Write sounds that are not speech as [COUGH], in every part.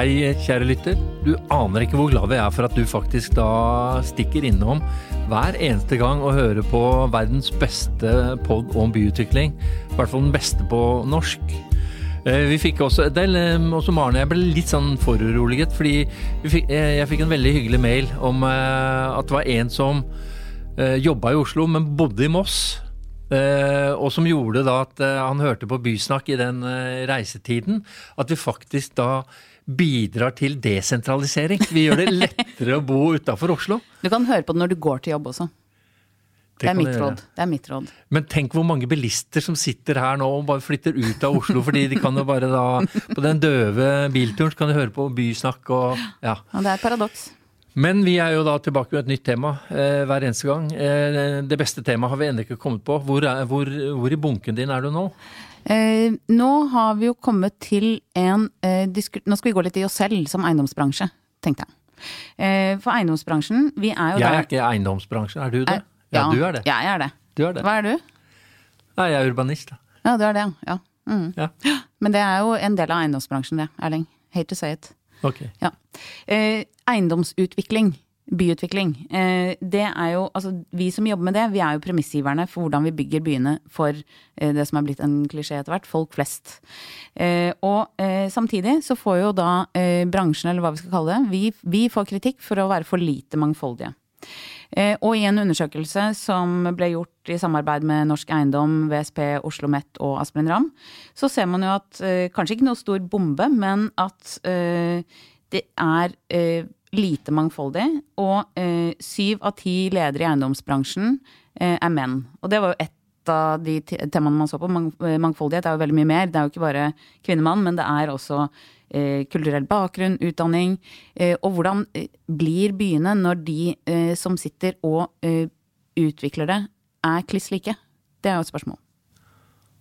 Hei, kjære lytter. Du aner ikke hvor glad vi er for at du faktisk da stikker innom hver eneste gang og hører på verdens beste pod om byutvikling. I hvert fall den beste på norsk. Eh, vi fikk også, del, eh, også Maren og jeg ble litt sånn foruroliget, fordi fikk, eh, jeg fikk en veldig hyggelig mail om at det var en som jobba i Oslo, men bodde i Moss. og som gjorde da at han hørte på Bysnakk i den reisetiden. At vi faktisk da bidrar til desentralisering. Vi gjør det [LAUGHS] lettere å bo utafor Oslo. Du kan høre på det når du går til jobb også. Det, er råd. det, er mitt råd. Men tenk hvor mange bilister som sitter her nå og bare flytter ut av Oslo. fordi de kan jo bare da På den døve bilturen så kan de høre på bysnakk og ja. ja det er et paradoks. Men vi er jo da tilbake med et nytt tema eh, hver eneste gang. Eh, det beste temaet har vi ennå ikke kommet på. Hvor, er, hvor, hvor i bunken din er du nå? Eh, nå har vi jo kommet til en eh, Nå skal vi gå litt i oss selv som eiendomsbransje, tenkte jeg. Eh, for eiendomsbransjen, vi er jo Jeg er ikke eiendomsbransje, er du det? ja, ja, du er det. Jeg er det. Du er det. Hva er du? Nei, jeg er urbanist, da. Ja, du er det, ja. Mm. ja. [GASPS] Men det er jo en del av eiendomsbransjen, det, Erling. Hate to say it. Okay. Ja. Eh, eiendomsutvikling byutvikling. Eh, det er jo, altså Vi som jobber med det, vi er jo premissgiverne for hvordan vi bygger byene for eh, det som er blitt en klisjé etter hvert, folk flest. Eh, og samtidig så får jo da bransjen, eller hva vi skal kalle det, vi, vi får kritikk for å være for lite mangfoldige. Og i en undersøkelse som ble gjort i samarbeid med Norsk Eiendom, VSP, Oslo Met og Asplin Ramm, så ser man jo at kanskje ikke noe stor bombe, men at det er lite mangfoldig, og eh, syv av ti ledere i eiendomsbransjen eh, er menn. Og det var jo ett av de temaene man så på. Eh, mangfoldighet er jo veldig mye mer. Det er jo ikke bare kvinnemann, men det er også eh, kulturell bakgrunn, utdanning. Eh, og hvordan eh, blir byene når de som sitter og utvikler det, er kliss like? Det er jo et spørsmål.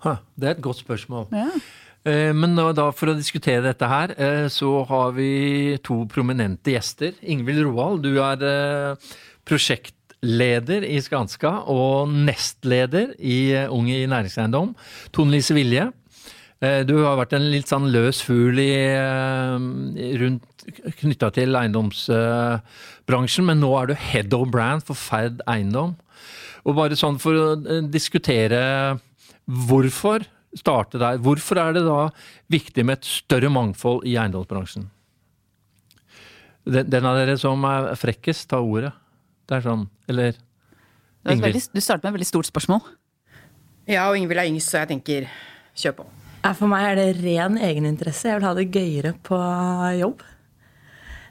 Ha, det er et godt spørsmål. Ja. Eh, men da, for å diskutere dette her, eh, så har vi to prominente gjester. Ingvild Roald, du er eh, prosjektleder i Skanska og nestleder i Unge i næringseiendom. Tone Lise Vilje, du har vært en litt sånn løs fugl rundt knytta til eiendomsbransjen, men nå er du head of brand for Ferd eiendom. Og bare sånn for å diskutere hvorfor starte der. Hvorfor er det da viktig med et større mangfold i eiendomsbransjen? Den, av dere som er frekkest, ta ordet. Det er sånn, eller Ingvild? Du starter med et veldig stort spørsmål. Ja, og Ingvild er yngst, så jeg tenker kjør på. For meg er det ren egeninteresse. Jeg vil ha det gøyere på jobb.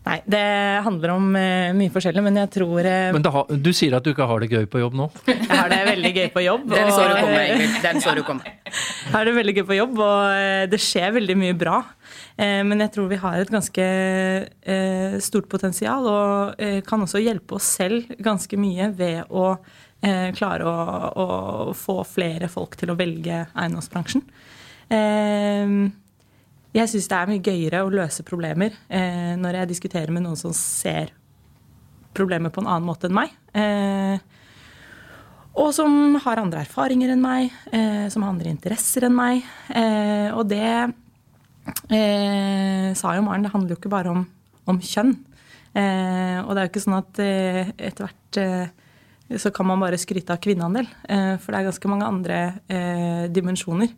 Nei, det handler om uh, mye forskjellig, men jeg tror uh, Men ha, du sier at du ikke har det gøy på jobb nå? Jeg har det veldig gøy på jobb. Den så du komme, Ingrid. Den så du komme. Jeg har det veldig gøy på jobb, og uh, det skjer veldig mye bra. Men jeg tror vi har et ganske stort potensial, og kan også hjelpe oss selv ganske mye ved å klare å, å få flere folk til å velge eiendomsbransjen. Jeg syns det er mye gøyere å løse problemer eh, når jeg diskuterer med noen som ser problemet på en annen måte enn meg. Eh, og som har andre erfaringer enn meg, eh, som har andre interesser enn meg. Eh, og det eh, sa jo Maren, det handler jo ikke bare om, om kjønn. Eh, og det er jo ikke sånn at etter hvert så kan man bare skryte av kvinneandel. for det er ganske mange andre dimensjoner.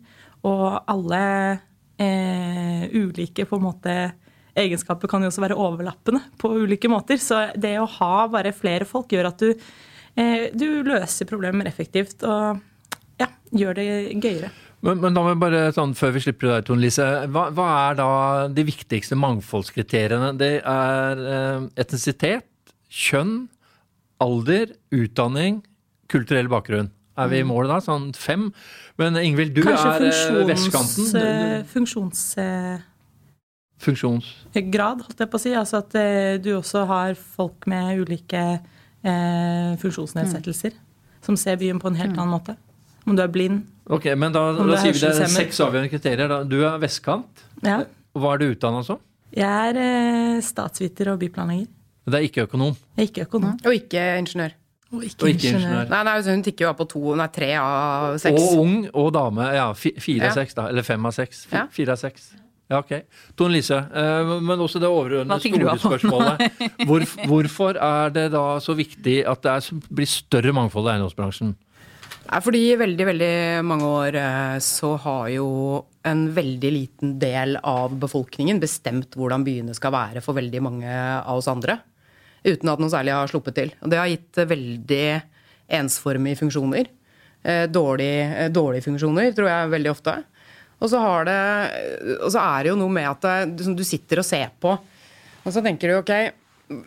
Og alle eh, ulike på en måte egenskaper kan jo også være overlappende på ulike måter. Så det å ha bare flere folk gjør at du, eh, du løser problemer effektivt og ja, gjør det gøyere. Men, men, da må jeg bare sånn, Før vi slipper deg, Tone Lise. Hva, hva, er da de viktigste mangfoldskriteriene? Det er eh, etnisitet, kjønn, alder, utdanning, kulturell bakgrunn. Er vi i mål da? Sånn fem? Men Ingvild, du Kanskje er eh, vestkanten. Kanskje funksjons... Funksjonsgrad, holdt jeg på å si. Altså at eh, du også har folk med ulike eh, funksjonsnedsettelser. Mm. Som ser byen på en helt mm. annen måte. Om du er blind. Ok, men Da, da sier vi det er seks avgjørende kriterier. Da. Du er vestkant. Ja. Hva er du utdanna som? Jeg er eh, statsviter og byplanlegger. Det er ikke økonom? Jeg er ikke økonom. Og ikke ingeniør? Og ikke, og ikke ingeniør. Nei, nei, Hun tikker jo av på to, nei, tre av seks. Og ung og dame. Ja, fire av ja. seks, da. Eller fem av seks. Fire av seks. Ja, ok. Tone Lise, eh, men også det overordnede tenker store spørsmålet. [LAUGHS] Hvor, hvorfor er det da så viktig at det er, blir større mangfold i eiendomsbransjen? Fordi i veldig, veldig mange år eh, så har jo en veldig liten del av befolkningen bestemt hvordan byene skal være for veldig mange av oss andre. Uten at noe særlig har sluppet til. Og det har gitt eh, veldig ensformige funksjoner. Eh, Dårlige, eh, dårlige funksjoner, tror jeg veldig ofte. Og så, det, og så er det jo noe med at det, du- sitter og ser på, og så tenker du ok,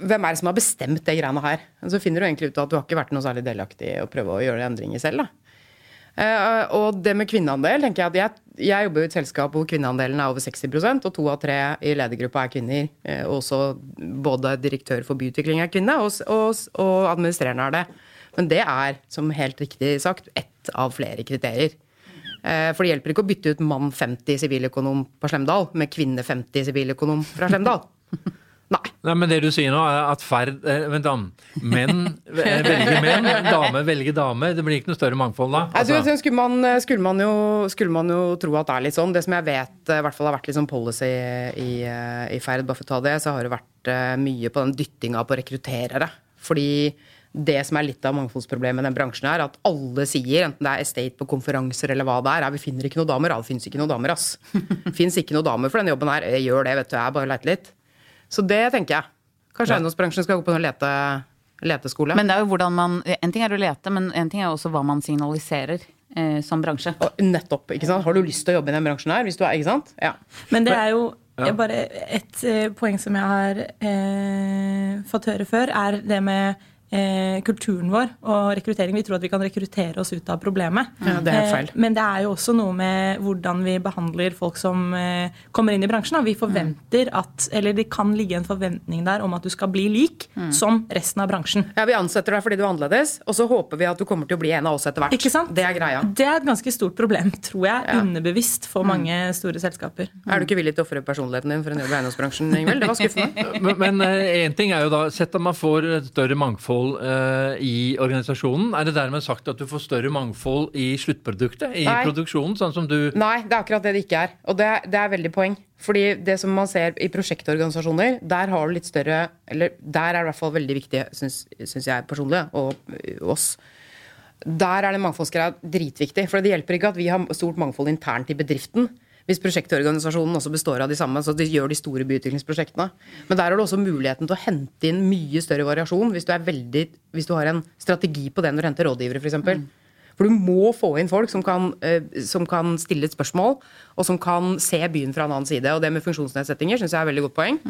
hvem er det som har bestemt det greiene her? Så finner du egentlig ut at du har ikke vært noe særlig delaktig i å prøve å gjøre endringer selv. da. Eh, og det med kvinneandel, tenker jeg at jeg, jeg jobber i et selskap hvor kvinneandelen er over 60% og to av tre i ledergruppa er kvinner. Eh, og også både direktør for byutvikling er kvinne, og, og, og administrerende er det. Men det er, som helt riktig sagt, ett av flere kriterier. Eh, For det hjelper ikke å bytte ut mann 50 siviløkonom på Slemdal med kvinne 50 siviløkonom fra Slemdal. Nei. Nei, men det du sier nå er at ferd... Eh, vent da. Menn eh, velger menn, dame velger dame. Det blir ikke noe større mangfold da? Altså, vet, skulle, man, skulle, man jo, skulle man jo tro at det er litt sånn. Det som jeg vet eh, i hvert fall har vært litt sånn policy i, eh, i Ferd, bare for å ta det, så har det vært eh, mye på den dyttinga på rekrutterere. Fordi det som er litt av mangfoldsproblemet i den bransjen, er at alle sier, enten det er estate på konferanser eller hva det er, er vi finner ikke noen damer. Ja, det finnes ikke noen damer, ass. [LAUGHS] Fins ikke noen damer for denne jobben her. Jeg gjør det, vet du. Jeg bare leiter litt. Så det tenker jeg. Kanskje Ja. eiendomsbransjen skal gå på en lete, leteskole. Men det er jo hvordan man En ting er å lete, men en ting er også hva man signaliserer eh, som bransje. Og nettopp, ikke sant? Har du lyst til å jobbe i den bransjen her? Hvis du er, ikke sant? Ja. Men det er jo Ja. bare et eh, poeng som jeg har eh, fått høre før, er det med kulturen vår og rekruttering. Vi tror at vi kan rekruttere oss ut av problemet. Ja, det er feil. Eh, men det er jo også noe med hvordan vi behandler folk som eh, kommer inn i bransjen. Da. Vi forventer at, eller det kan ligge en forventning der om at du skal bli lik som resten av bransjen. Ja, Vi ansetter deg fordi du er annerledes, og så håper vi at du kommer til å bli en av oss etter hvert. Ikke sant? Det er greia. Det er et ganske stort problem, tror jeg, Ja. underbevisst for mange store selskaper. Er du ikke villig til å ofre personligheten din for en jobb i eiendomsbransjen, Ingvild? Det var skuffende. [LAUGHS] men én ting er jo da Sett at man får større mangfold eh, i organisasjonen. Er det dermed sagt at du får større mangfold i sluttproduktet? I Nei. produksjonen, sånn som du Nei, det er akkurat det det ikke er. Og det, det er veldig poeng. Fordi det som man ser i prosjektorganisasjoner, der har du litt større Eller der er det i hvert fall veldig viktig, syns jeg personlig, og oss. Der er det mangfoldsgreia dritviktig. For det hjelper ikke at vi har stort mangfold internt i bedriften. Hvis prosjektorganisasjonen også består av de samme, så de gjør de store byutviklingsprosjektene. Men der har du også muligheten til å hente inn mye større variasjon hvis du, er veldig, hvis du har en strategi på det når du henter rådgivere, f.eks. eksempel For du må få inn folk som kan, eh, som kan stille et spørsmål, og som kan se byen fra en annen side. Og det med funksjonsnedsettinger syns jeg er et veldig godt poeng.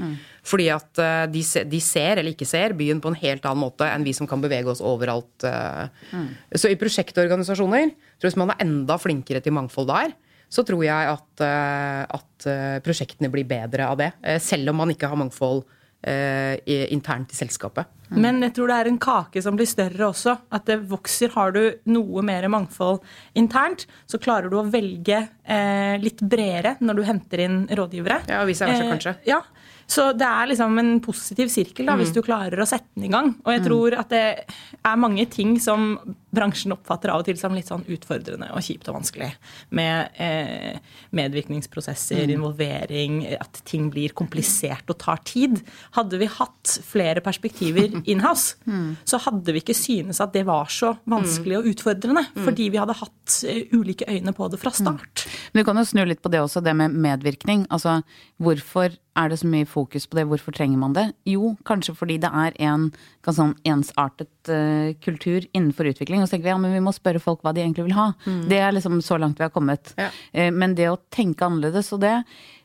Fordi at eh, de, de ser eller ikke ser byen på en helt annen måte enn vi som kan bevege oss overalt. Mm. Så i prosjektorganisasjoner, tror jeg hvis man er enda flinkere til mangfold der, så tror jeg at, eh, at eh, prosjektene blir bedre av det. eh, Selv om man ikke har mangfold internt i selskapet. Men jeg tror det er en kake som blir større også. At det vokser. Har du noe mer mangfold internt, så klarer du å velge eh, litt bredere når du henter inn rådgivere. Ja, og vice versa, kanskje. ja. Så det er liksom en positiv sirkel da, Mm. hvis du klarer å sette den i gang. Og jeg tror at det er mange ting som bransjen oppfatter av og til som litt sånn utfordrende og kjipt og vanskelig. Med eh, medvirkningsprosesser, Mm. involvering, at ting blir komplisert og tar tid. Hadde vi hatt flere perspektiver [LAUGHS] in-house, så hadde vi ikke synes at det var så vanskelig og utfordrende. Fordi vi hadde hatt eh, ulike øyne på det fra start. Men du kan jo snu litt på det også, det med medvirkning. Altså, hvorfor er det så mye fokus på det? Hvorfor trenger man det? Jo, kanskje fordi det er en sånn ensartet uh, kultur innenfor utvikling. Og så tenker vi ja, men vi må spørre folk hva de egentlig vil ha. Det er liksom så langt vi har kommet. Ja. Eh, men det å tenke annerledes, og det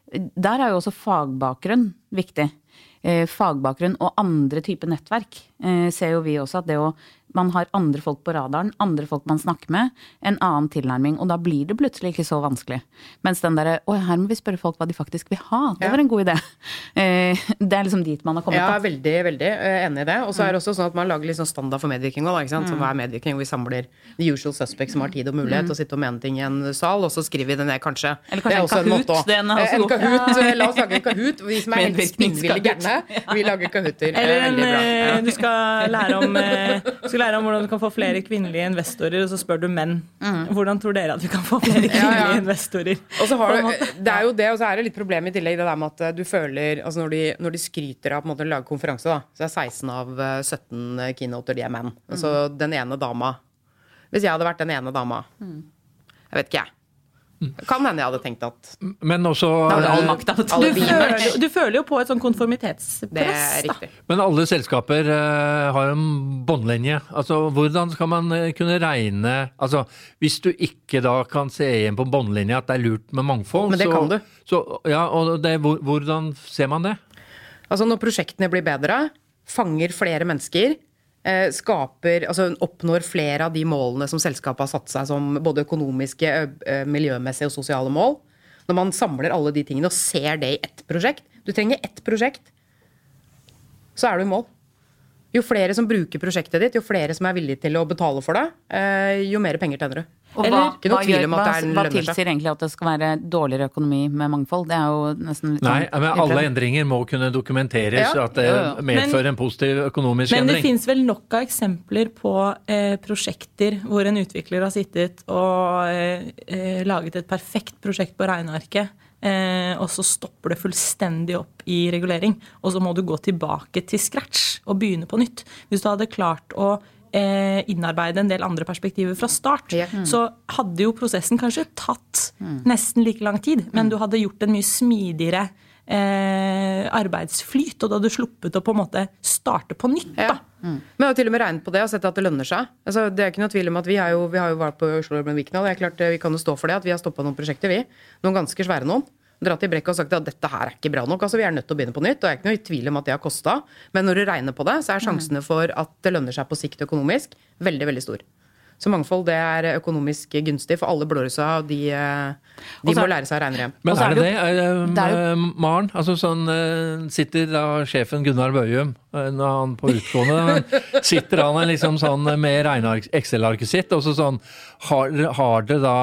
Der er jo også fagbakgrunn viktig. Eh, fagbakgrunn og andre typer nettverk eh, ser jo vi også at det å man har andre folk på radaren, andre folk man snakker med, en annen tilnærming. Og da blir det plutselig ikke så vanskelig. Mens den derre Å, her må vi spørre folk hva de faktisk vil ha. Det Ja. var en god idé. [LAUGHS] Eh, det er liksom dit man har kommet. Ja, da. veldig veldig enig i det. Og så er det også sånn at man lager litt sånn standard for medvirkning òg, ikke sant. Som er medvirkning, hvor vi samler the usual suspects som har tid og mulighet til å sitte og mene ting i en sal, og så skriver vi det ned, kanskje. Eller kanskje Det er en også Kahoot, måte den er også En. Kahoot, Ja. [LAUGHS] la oss lage en Kahoot. Vi som er helt spinnville gærne, [LAUGHS] Vi lager Kahooter. Eller en, Veldig bra. eh, Ja. du, skal lære om, eh, skal lære om hvordan du kan få flere kvinnelige investorer, og så spør du menn. Hvordan tror dere at vi kan få [LAUGHS] flere kvinnelige Ja, ja. investorer? Og så har du, det er jo det, og så er det litt problem i tillegg, det der med at eh, du føler altså Når de, når de skryter av på en måte å lage konferanse, da, så er 16 av eh, 17 keynoter de er menn. Altså den ene dama Hvis jeg hadde vært den ene dama Jeg vet ikke, jeg. Kan hende jeg hadde tenkt at Men også Da har du føler, du føler jo på et sånn det konformitetspress. er da. Men alle selskaper uh, har en båndlinje. Altså, hvordan skal man eh, kunne regne Altså, hvis du ikke da kan se igjen på båndlinja at det er lurt med mangfold, Men det så, kan du. Så, ja, og det, hvordan ser man det? Altså Når prosjektene blir bedre, fanger flere mennesker, eh, skaper Altså oppnår flere av de målene som selskapet har satt seg som både økonomiske, miljømessige og sosiale mål. Når man samler alle de tingene og ser det i ett prosjekt Du trenger ett prosjekt, så er du i mål. Jo flere som bruker prosjektet ditt, jo flere som er villige til å betale for det, eh, jo mer penger tjener du. Og Eller, hva, ikke noe tvil om at det er en hva tilsier egentlig at det skal være dårligere økonomi med mangfold? Det er jo nesten litt Nei, sånn men alle endringer må kunne dokumenteres, Ja. at det Jo, jo. medfører en positiv økonomisk Men det endring. fins vel nok av eksempler på eh, prosjekter hvor en utvikler har sittet og eh, eh, laget et perfekt prosjekt på regnearket, og så stopper det fullstendig opp i regulering. Og så må du gå tilbake til scratch og begynne på nytt. Hvis du hadde klart å eh, innarbeide en del andre perspektiver fra start, Ja. så hadde jo prosessen kanskje tatt nesten like lang tid, men du hadde gjort en mye smidigere eh, arbeidsflyt, og da hadde du sluppet å på en måte starte på nytt. Ja. da. Men jeg har til og med regnet på det og sett at det lønner seg. Altså, det er ikke noe tvil om at Vi, jo, vi har jo vært på Oslo Urban Week nå. Det er klart eh, Vi kan jo stå for det at vi har stoppa noen prosjekter. vi. Noen ganske svære noen. Dratt i brekket og sagt at dette her er ikke bra nok. altså Vi er nødt til å begynne på nytt. og Jeg er ikke noe i tvil om at det har kosta. Men når du regner på det, så er sjansene for at det lønner seg på sikt økonomisk, veldig, veldig stor. Så mangfold det er økonomisk gunstig for alle blårussa. De, eh, de må lære seg å regne hjem. Men er er det det det, det er eh, Maren? Altså sånn eh, Sitter da sjefen Gunnar Bøhum eh, når han på utgående Sitter han liksom sånn med Excel-arket sitt, og så sånn Har, har det da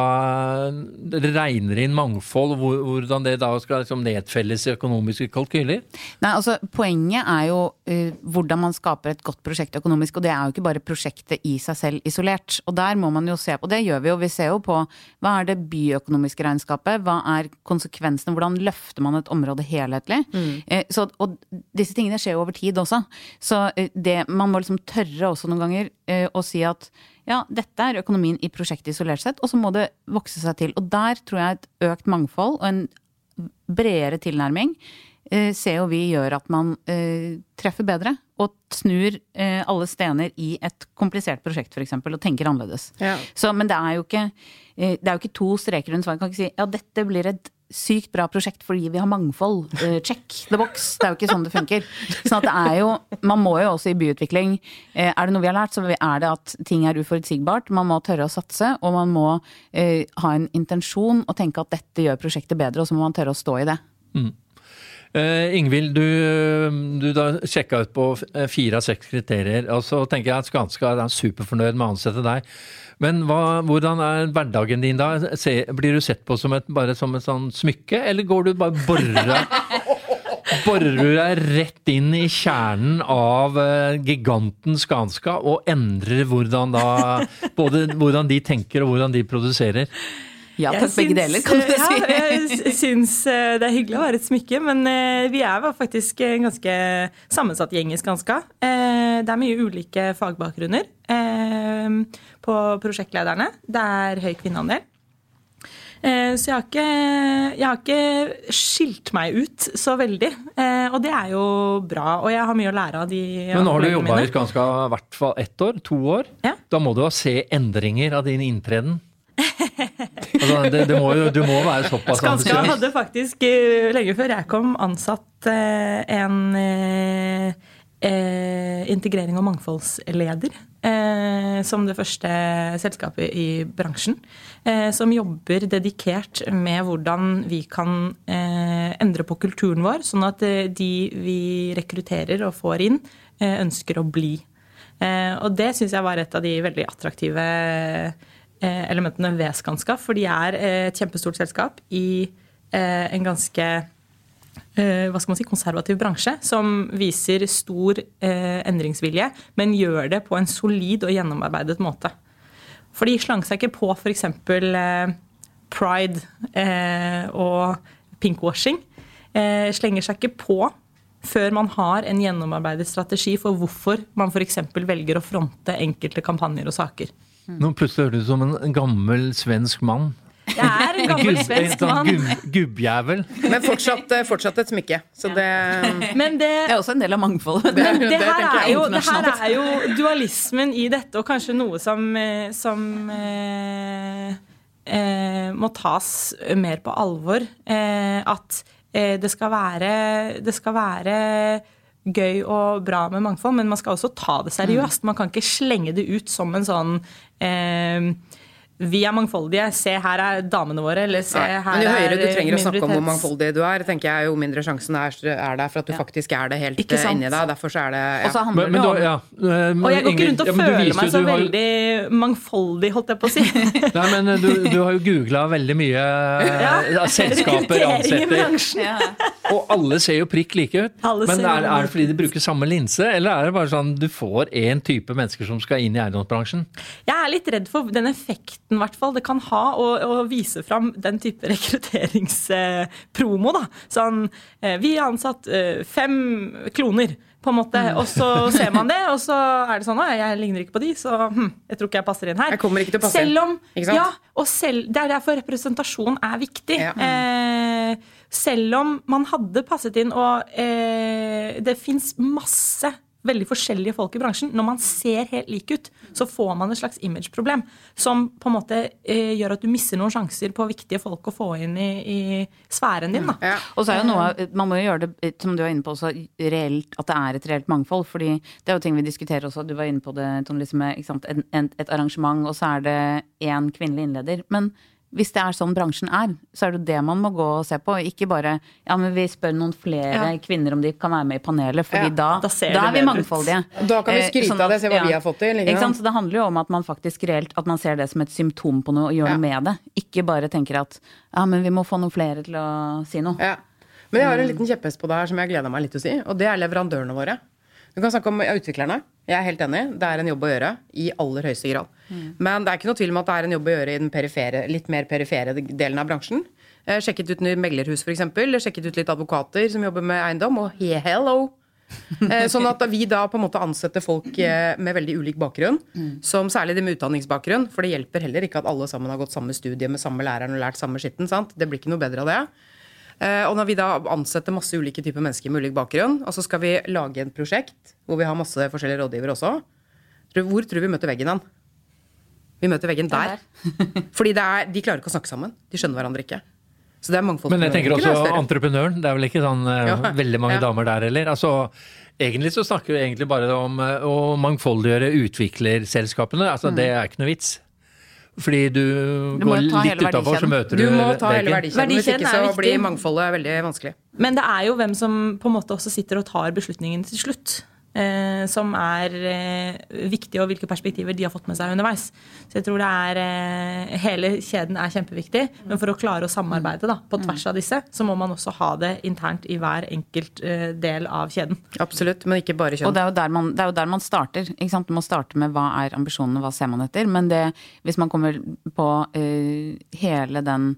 Det regner inn mangfold, hvor, hvordan det da skal liksom nedfelles i økonomiske kalkyler? Nei, altså Poenget er jo uh, hvordan man skaper et godt prosjekt økonomisk. Og det er jo ikke bare prosjektet i seg selv isolert. Og der må man jo se på, det gjør vi jo, vi ser jo på hva er det byøkonomiske regnskapet, hva er konsekvensene, hvordan løfter man et område helhetlig. Eh, så, og disse tingene skjer jo over tid også. Så eh, det, man må liksom tørre også noen ganger eh, å si at ja, dette er økonomien i prosjektet isolert sett, og så må det vokse seg til. Og der tror jeg et økt mangfold og en bredere tilnærming eh, ser jo vi gjør at man treffer bedre og snur alle stener i et komplisert prosjekt f.eks. og tenker annerledes. Ja. Så, men det er jo ikke det er jo ikke to streker rundt svaret. Kan ikke si ja, dette blir et sykt bra prosjekt fordi vi har mangfold. Uh, check the box. Det er jo ikke sånn det funker. Sånn at det er jo, Man må jo også i byutvikling uh, Er det noe vi har lært, så er det at ting er uforutsigbart. Man må tørre å satse, og man må uh, ha en intensjon og tenke at dette gjør prosjektet bedre, og så må man tørre å stå i det. Eh, Ingvild, du, du da sjekka ut på eh, fire av seks kriterier, og så tenker jeg at Skanska er superfornøyd med å ansette deg. Men hva, hvordan er hverdagen din da? Se, blir du sett på som et, bare som et sånn smykke, eller går du bare borra Borer du deg rett inn i kjernen av eh, giganten Skanska og endrer hvordan da Både hvordan de tenker og hvordan de produserer? Ja takk, begge syns, deler, kan du ja, si. jeg syns eh, det er hyggelig å være et smykke, men eh, vi er faktisk en ganske sammensatt gjeng i Skanska. Eh, Det er mye ulike fagbakgrunner eh, på prosjektlederne. Det er høy kvinneandel. Eh, Så jeg har, ikke, jeg har ikke skilt meg ut så veldig, eh, og det er jo bra. Og jeg har mye å lære av de Men nå har du jobba i. Skanska i hvert fall ett år? To år? Ja. Da må du ha se endringer av din inntreden? Altså, det, det må jo, du må være såpass Skanska ambisiøs. hadde faktisk, eh, lenge før jeg kom, ansatt eh, en eh, eh, integrering- og mangfoldsleder. Eh, som det første selskapet i bransjen. Eh, som jobber dedikert med hvordan vi kan eh, endre på kulturen vår, sånn at de vi rekrutterer og får inn, eh, ønsker å bli. Eh, og det syns jeg var et av de veldig attraktive eh, elementene ved Skanska. For de er eh, et kjempestort selskap i eh, en ganske eh, hva skal man si, konservativ bransje som viser stor eh, endringsvilje, men gjør det på en solid og gjennomarbeidet måte. For de slang seg ikke på f.eks. Eh, pride eh, og pinkwashing. Eh, slenger seg ikke på før man har en gjennomarbeidet strategi for hvorfor man f.eks. velger å fronte enkelte kampanjer og saker. Nå plutselig høres du ut som en gammel svensk mann. Jeg er en [LAUGHS] gammel svensk mann. sånn gubbjævel. Men fortsatt, eh, fortsatt et smykke. Så det [LAUGHS] Men det, Det er også en del av mangfoldet. Men det det her, er jo, det her er jo dualismen i dette, og kanskje noe som, eh, som eh, eh, må tas mer på alvor. Eh, at eh, det skal være Det skal være gøy og bra med mangfold, men man skal også ta det seriøst. Man kan ikke slenge det ut som en sånn eh, vi er mangfoldige, se her er damene våre, eller se her Men jo høyere du er trenger å snakke om hvor mangfoldig du er, tenker jeg jo mindre sjansen er, er der for at du faktisk er det helt Ikke eh, sant? inni deg. Derfor så er det Og så handler Men, men det om ja, men, Og jeg går ikke rundt og ja, føler meg så har veldig mangfoldig, holdt jeg på å si. [LAUGHS] Nei, men eh, du, du har jo googla veldig mye eh, selskaper, ansetter, ja. [LAUGHS] og alle ser jo prikk like ut. Alle Men er, er det fordi de bruker samme linse, eller er det bare sånn du får én type mennesker som skal inn i eiendomsbransjen? Jeg er litt redd for den effekten hvert fall, det kan ha å, å vise fram den type rekrutteringspromo. da. Sånn, eh, vi har ansatt eh, fem kloner, på en måte, og så ser man det, og så er det sånn Å, jeg ligner ikke på de, så hm, jeg tror ikke jeg passer inn her. Jeg kommer ikke til å passe inn. Selv om, sant? Ja, og selv, Det er derfor representasjon er viktig. Ja. Eh, selv om man hadde passet inn, og eh, det fins masse veldig forskjellige folk i bransjen. Når man ser helt lik ut, så får man et slags imageproblem som på en måte eh, gjør at du misser noen sjanser på viktige folk å få inn i, i sfæren din. da. Ja. Og så er jo noe, Man må jo gjøre det, som du var inne på, også reelt, at det er et reelt mangfold. fordi det er jo ting vi diskuterer også. Du var inne på det, Tone Lise, med ikke sant, en, en, et arrangement, og så er det én kvinnelig innleder. Men hvis det er sånn bransjen er, så er det det man må gå og se på. Ikke bare ja, men vi spør noen flere Ja. kvinner om de kan være med i panelet, fordi Ja, da, da da er vi mangfoldige. Da kan vi Eh, skryte sånn av det, se hva vi har fått til? Så det handler jo om at man faktisk reelt at man ser det som et symptom på noe og gjør Ja. noe med det. Ikke bare tenker at ja, men vi må få noen flere til å si noe. Ja. Men jeg har en liten kjepphest på det her som jeg gleder meg litt til å si, og det er leverandørene våre. Du kan snakke om utviklerne. Jeg er helt enig. Det er en jobb å gjøre i aller høyeste grad. Men det er ikke noe tvil om at det er en jobb å gjøre i den perifere, litt mer perifere delen av bransjen. Eh, Sjekket ut nye meglerhus, f.eks. Sjekket ut litt advokater som jobber med eiendom. Og he hello! Eh, [LAUGHS] Sånn at vi da på en måte ansetter folk eh, med veldig ulik bakgrunn, som særlig de med utdanningsbakgrunn, for det hjelper heller ikke at alle sammen har gått samme studie med samme læreren og lært samme skitten. sant? Det blir ikke noe bedre av det. Eh, Og når vi da ansetter masse ulike typer mennesker med ulik bakgrunn, og så skal vi lage et prosjekt hvor vi har masse forskjellige rådgivere også, hvor tror vi møter veggen hen? Vi møter veggen der. [LAUGHS] Fordi det er, de klarer ikke å snakke sammen. De skjønner hverandre ikke. Så det er mangfold. Men jeg tenker også entreprenøren. Det er vel ikke sånn eh, Ja. veldig mange Ja. damer der heller. Altså, egentlig så snakker vi egentlig bare om eh, å mangfoldiggjøre utviklerselskapene. Altså, Mm. Det er ikke noe vits. Fordi du, Du går litt utafor, så møter Du du, må ta hele verdikjeden. Hvis ikke så blir mangfoldet veldig vanskelig. Men det er jo hvem som på en måte også sitter og tar beslutningen til slutt. Eh, som er eh, viktig, og hvilke perspektiver de har fått med seg underveis. Så jeg tror det er eh, Hele kjeden er kjempeviktig, men for å klare å samarbeide da, på tvers av disse, så må man også ha det internt i hver enkelt eh, del av kjeden. Absolutt, men ikke bare Og det er, jo der man, det er jo der man starter. Ikke sant? Du må starte med hva er ambisjonene, hva ser man etter. Men det, hvis man kommer på eh, hele den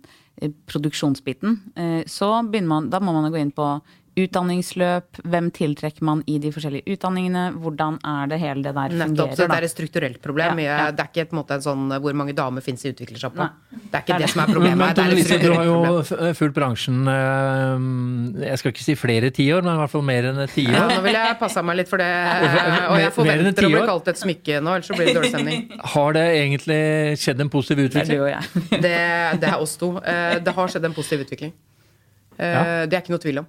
produksjonsbiten, eh, så begynner man, da må man gå inn på utdanningsløp, hvem tiltrekker man i de forskjellige utdanningene, hvordan er det hele det der Nettopp, så fungerer. Det er et strukturelt problem. Ja, ja. Det er ikke et, måte en sånn hvor mange damer fins i utviklersjappa. Det er ikke Det er det som er problemet. men men, er Lise, du har jo fulgt bransjen eh, Jeg skal ikke si flere tiår, men i hvert fall mer enn et Ja, nå vil jeg passe meg litt for det. [LAUGHS] Og jeg forventer å bli kalt et smykke nå, ellers så blir det dårlig stemning. Har det egentlig skjedd en positiv Det er utvikling? Det, det er oss to. Eh, Det har skjedd en positiv utvikling. Eh, Det er ikke noe tvil om.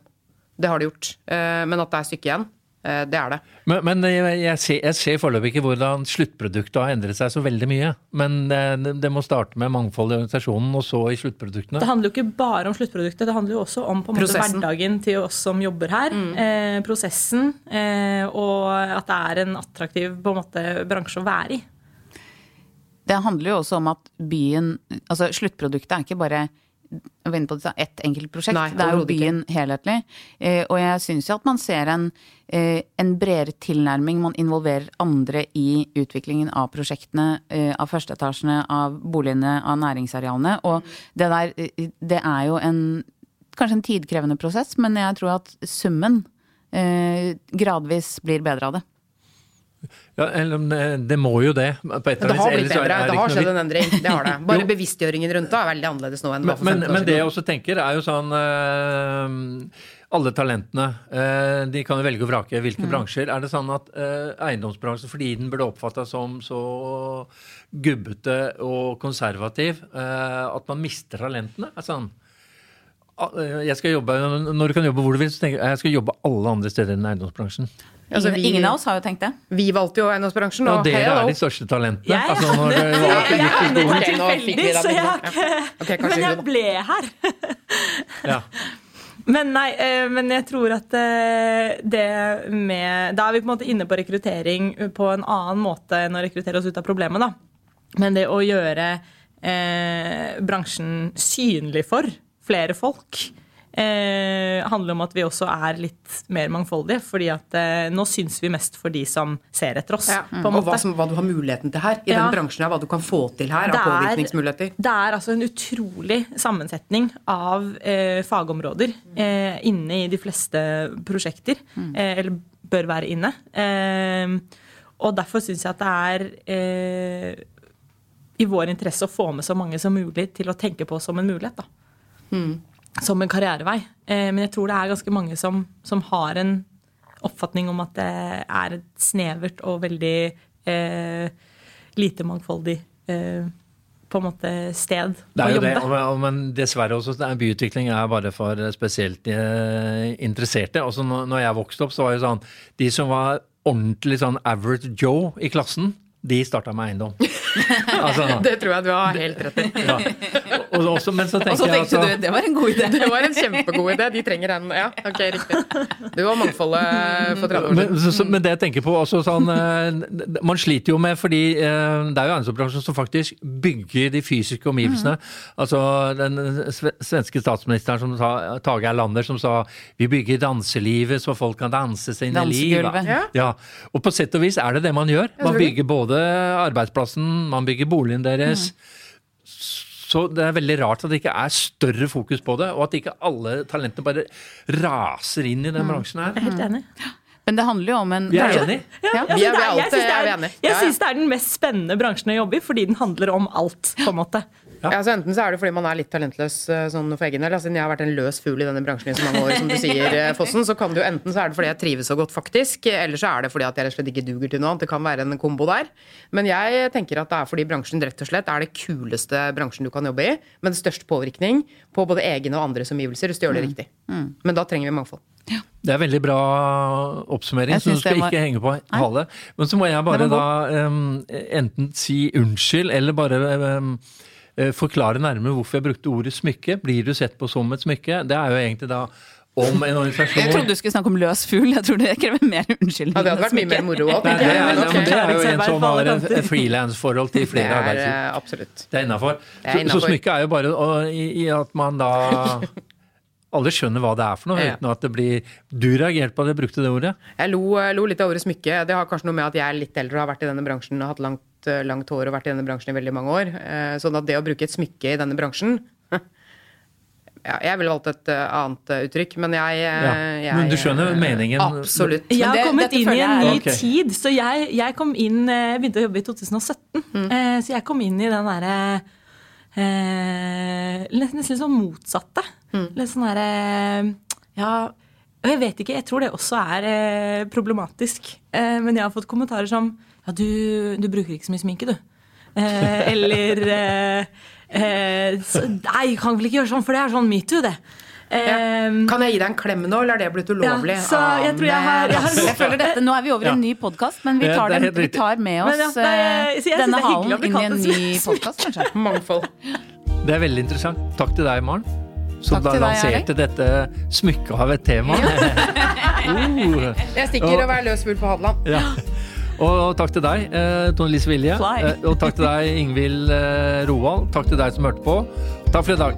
Det har det gjort. Eh, Men at det er stykke igjen, eh, det er det. Men, men jeg, ser, jeg ser foreløpig ikke hvordan sluttproduktet har endret seg så veldig mye. Men det, det må starte med mangfold i organisasjonen, og så i sluttproduktene. Det handler jo ikke bare om sluttproduktet, det handler jo også om på en måte hverdagen til oss som jobber her. Eh, prosessen, eh, og at det er en attraktiv på en måte, bransje å være i. Det handler jo også om at byen Altså sluttproduktet er ikke bare var inne på det, ett enkelt prosjekt. Nei, det er jo byen ikke. helhetlig. Eh, og jeg syns jo at man ser en, eh, en bredere tilnærming. Man involverer andre i utviklingen av prosjektene, eh, av førsteetasjene, av boligene, av næringsarealene. Og det der, eh, det er jo en kanskje en tidkrevende prosess, men jeg tror at summen eh, gradvis blir bedre av det. Ja, det må jo det. Det har blitt bedre. Det har skjedd en endring. Det har det. [LAUGHS] Bare bevisstgjøringen rundt det er veldig annerledes nå enn det var for Men, 15 år men det jeg også tenker, er jo sånn eh, Alle talentene, eh, de kan jo velge å vrake hvilke Mm. bransjer. Er det sånn at eh, eiendomsbransjen, fordi den ble oppfatta som så gubbete og konservativ, eh, at man mister talentene? Er sånn, eh, jeg skal jobbe, Når du kan jobbe hvor du vil, så tenker jeg jeg skal jobbe alle andre steder enn eiendomsbransjen. Altså, ingen, vi- ingen av oss har jo tenkt det. Vi valgte jo eiendomsbransjen, Og og dere hello. er de største talentene. Jeg Altså, når det var, Jeg er Ok, helt nå fikk vi så jeg har ikke okay, Men jeg ble her. ja. Men nei, eh, men jeg tror at eh, det med Da er vi på en måte inne på rekruttering på en annen måte enn å rekruttere oss ut av problemet, da. Men det å gjøre eh, bransjen synlig for flere folk eh, handler om at vi også er litt mer mangfoldige. fordi at eh, nå syns vi mest for de som ser etter oss. Ja. på en Og hva, som, hva du har muligheten til her. I Ja. den bransjen her, hva du kan få til her Det av er- påvirkningsmuligheter. Det er altså en utrolig sammensetning av eh, fagområder eh, inne i de fleste prosjekter. Eh, eller bør være inne. Eh, og derfor syns jeg at det er eh, i vår interesse å få med så mange som mulig til å tenke på som en mulighet. da. Som en karrierevei. Eh, men jeg tror det er ganske mange som, som har en oppfatning om at det er et snevert og veldig eh, lite mangfoldig eh, på en måte sted Det å er jo jobbe. det, men dessverre også, er byutvikling er bare for spesielt eh, interesserte. Også når, når jeg vokste opp, så var det sånn De som var ordentlig sånn average Joe i klassen, de starta med eiendom. [LAUGHS] altså, Det tror jeg du har helt rett i. ja. og, men så Og tenker så jeg tenkte altså, du det var en god idé. [LAUGHS] Det var en kjempegod idé. De trenger en Ja, ok, riktig. Du var mangfoldet for 30 år men, siden. så, så, men det jeg tenker på også sånn [LAUGHS] eh, Man sliter jo med fordi eh, det er jo eiendomsbransjen som faktisk bygger de fysiske omgivelsene. Altså den svenske statsministeren som sa, Tage Erlander som sa vi bygger danselivet så folk kan danse sine liv. Ja. Ja, og på sett og vis er det det man gjør. Man bygger både arbeidsplassen, man bygger boligen deres. Så det er veldig rart at det ikke er større fokus på det, og at ikke alle talentene bare raser inn i den bransjen her. Jeg er helt enig. Men det handler jo om en Vi er enige. Ja, jeg Vi er- synes det vi jeg syns det er den mest spennende bransjen å jobbe i, fordi den handler om alt. på en måte. Ja, så Enten så er det fordi man er litt talentløs eh, sånn for egen del. Altså, jeg har vært en løs fugl i denne bransjen i så mange år, som du sier, eh, Fossen, så kan det jo enten så er det fordi jeg trives så godt, faktisk, eller så er det fordi at jeg rett og slett ikke duger til noe annet. Det kan være en kombo der. Men jeg tenker at det er fordi bransjen rett og slett er det kuleste bransjen du kan jobbe i, med størst påvirkning på både egne og andres omgivelser, hvis du gjør det riktig. Men da trenger vi mangfold. Det er veldig bra oppsummering, så du skal var- ikke henge på hale. Men så må jeg bare da um, enten si unnskyld, eller bare eh, forklare nærmere hvorfor jeg brukte ordet smykke. Blir du sett på som et smykke? Det er jo egentlig da om en organisasjon Jeg trodde du skulle snakke om løs fugl. Jeg tror det krever mer unnskyldning. Ja, det hadde vært mye mer moro òg. Det, det er jo en som har et kanter. frilansforhold til flere er arbeidsgivere. eh, absolutt. Det er innafor. Så, så smykket er jo bare å, i, i at man da [LAUGHS] Alle skjønner hva det er for noe, uten at det blir Du reagerte på at jeg brukte det ordet? Jeg lo, eh, lo litt av ordet smykke. Det har kanskje noe med at jeg er litt eldre og har vært i denne bransjen og hatt langt, eh, langt hår og vært i denne bransjen i veldig mange år. Eh, Sånn at det å bruke et smykke i denne bransjen [LAUGHS] ja, Jeg ville valgt et eh, annet uttrykk, men jeg, Ja. jeg Men du skjønner meningen? Absolutt. Jeg har det- kommet inn i en ny okay. tid. Så jeg, jeg kom inn Jeg begynte å jobbe i 2017. Mm. Eh, så jeg kom inn i den derre eh, Nesten litt sånn motsatte. Mm. Litt sånn derre Ja, og jeg vet ikke. Jeg tror det også er problematisk. Eh, men jeg har fått kommentarer som Ja, du, du bruker ikke så mye sminke, du. Eh, eller eh, eh, så, Nei, kan vel ikke gjøre sånn, for det er sånn metoo, det. Ja. Kan jeg gi deg en klem nå, eller er det blitt ulovlig? Ja, så jeg tror jeg har- jeg har- Jeg føler dette, Nå er vi over i en ny podkast, men vi tar, er den, vi tar med Men oss ja, eh, denne det er hyggelig halen inn i en ny podkast, kanskje. [LAUGHS] Mangfold. Det er veldig interessant. Takk til deg, Maren. Som da lanserte deg, dette smykket av et tema. uh, [LAUGHS] Jeg stikker og være løs fugl på Hadeland. ja. Og takk til deg, eh, Tone Lise Vilje. Eh, og takk til deg, Ingvild eh, Roald. Takk til deg som hørte på. Takk for i dag.